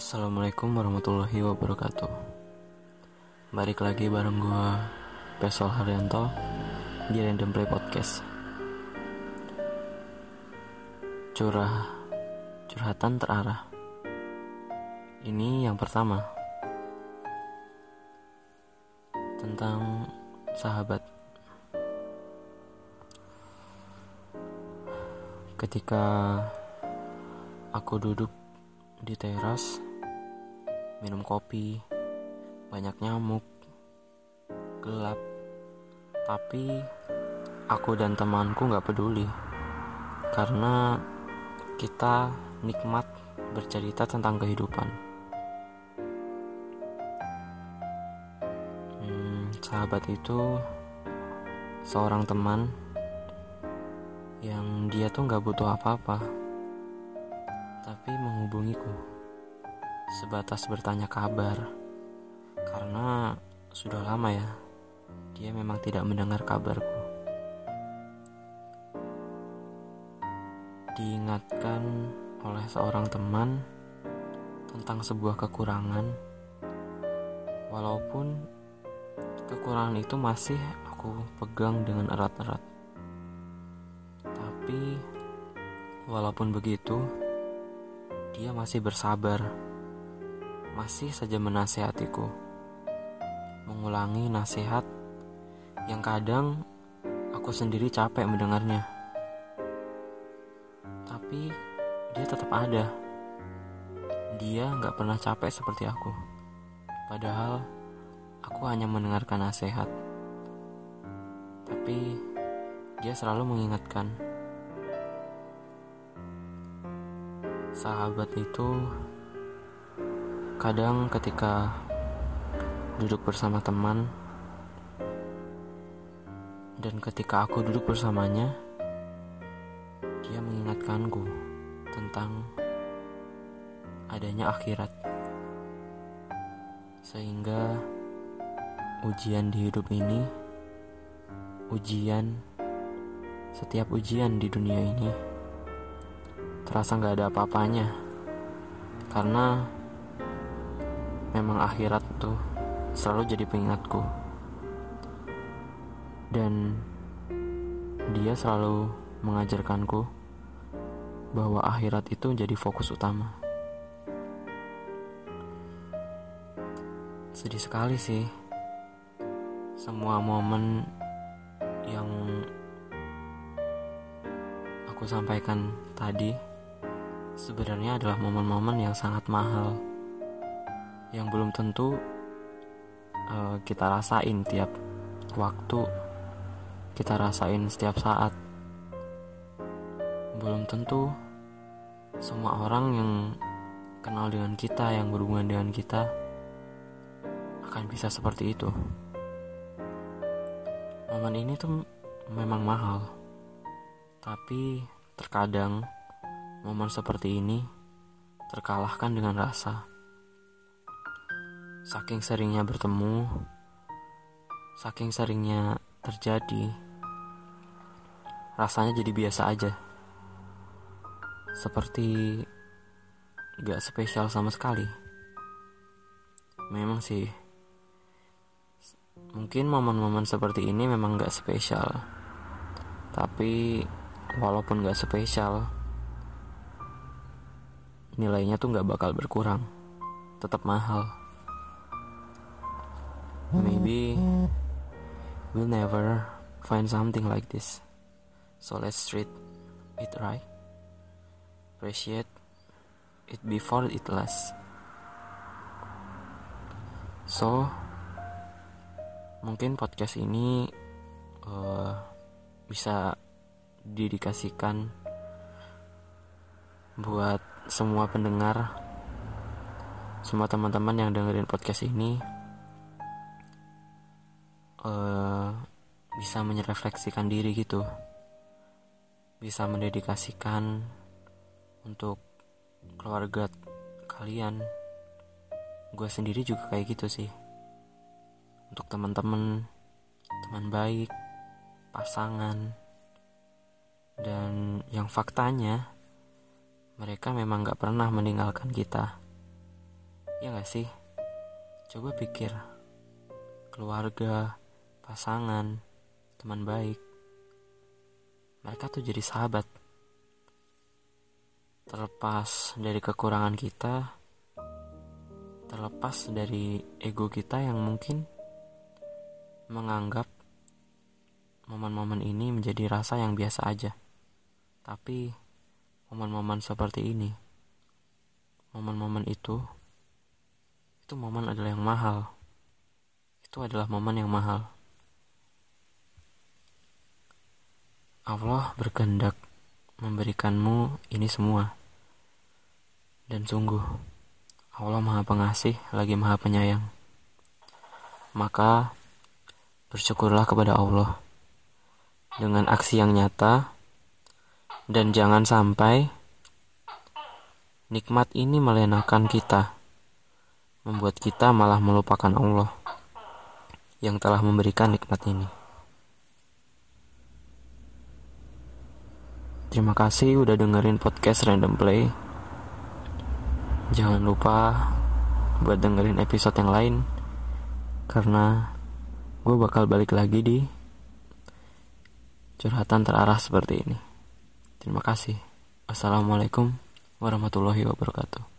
Assalamualaikum warahmatullahi wabarakatuh. Balik lagi bareng gue Pesol Haryanto Di Random Play Podcast. Curah Curhatan terarah. Ini yang pertama. Tentang sahabat. Ketika aku duduk di teras minum kopi banyak nyamuk gelap. Tapi aku dan temanku nggak peduli karena kita nikmat bercerita tentang kehidupan. Hmm, sahabat itu seorang teman yang dia tuh nggak butuh apa-apa tapi menghubungiku sebatas bertanya kabar. Karena sudah lama ya dia memang tidak mendengar kabarku. Diingatkan oleh seorang teman tentang sebuah kekurangan. Walaupun kekurangan itu masih aku pegang dengan erat-erat. Tapi walaupun begitu dia masih bersabar, masih saja menasehatiku, mengulangi nasihat yang kadang aku sendiri capek mendengarnya. Tapi dia tetap ada. Dia nggak pernah capek seperti aku. Padahal aku hanya mendengarkan nasihat. Tapi dia selalu mengingatkan sahabat itu kadang ketika duduk bersama teman dan ketika aku duduk bersamanya dia mengingatkanku tentang adanya akhirat. Sehingga ujian di hidup ini ujian setiap ujian di dunia ini terasa nggak ada apa-apanya. Karena memang akhirat tuh selalu jadi pengingatku. Dan dia selalu mengajarkanku bahwa akhirat itu jadi fokus utama. Sedih sekali sih semua momen yang aku sampaikan tadi sebenarnya adalah momen-momen yang sangat mahal yang belum tentu uh, kita rasain tiap waktu kita rasain setiap saat belum tentu semua orang yang kenal dengan kita yang berhubungan dengan kita akan bisa seperti itu momen ini tuh memang mahal tapi terkadang Momen seperti ini terkalahkan dengan rasa. Saking seringnya bertemu, saking seringnya terjadi, rasanya jadi biasa aja. Seperti gak spesial sama sekali. Memang sih, mungkin momen-momen seperti ini memang gak spesial. Tapi walaupun gak spesial, nilainya tuh nggak bakal berkurang tetap mahal maybe we'll never find something like this. So let's treat it right. Appreciate it before it lasts. So mungkin podcast ini uh, bisa didikasikan buat semua pendengar, semua teman-teman yang dengerin podcast ini uh, bisa menyerefleksikan diri gitu, bisa mendedikasikan untuk keluarga kalian. Gue sendiri juga kayak gitu sih. Untuk teman-teman, teman baik, pasangan, dan yang faktanya mereka memang gak pernah meninggalkan kita. Ya gak sih? Coba pikir. Keluarga, pasangan, teman baik. Mereka tuh jadi sahabat. Terlepas dari kekurangan kita, terlepas dari ego kita yang mungkin menganggap momen-momen ini menjadi rasa yang biasa aja. Tapi momen-momen seperti ini, momen-momen itu, itu momen adalah yang mahal. Itu adalah momen yang mahal. Allah berkehendak memberikanmu ini semua. Dan sungguh, Allah Maha Pengasih lagi Maha Penyayang. Maka, bersyukurlah kepada Allah dengan aksi yang nyata, dan jangan sampai nikmat ini melenakan kita, membuat kita malah melupakan Allah yang telah memberikan nikmat ini. Terima kasih udah dengerin podcast Random Play. Jangan lupa buat dengerin episode yang lain karena gue bakal balik lagi di curhatan terarah seperti ini. Terima kasih. Wassalamualaikum warahmatullahi wabarakatuh.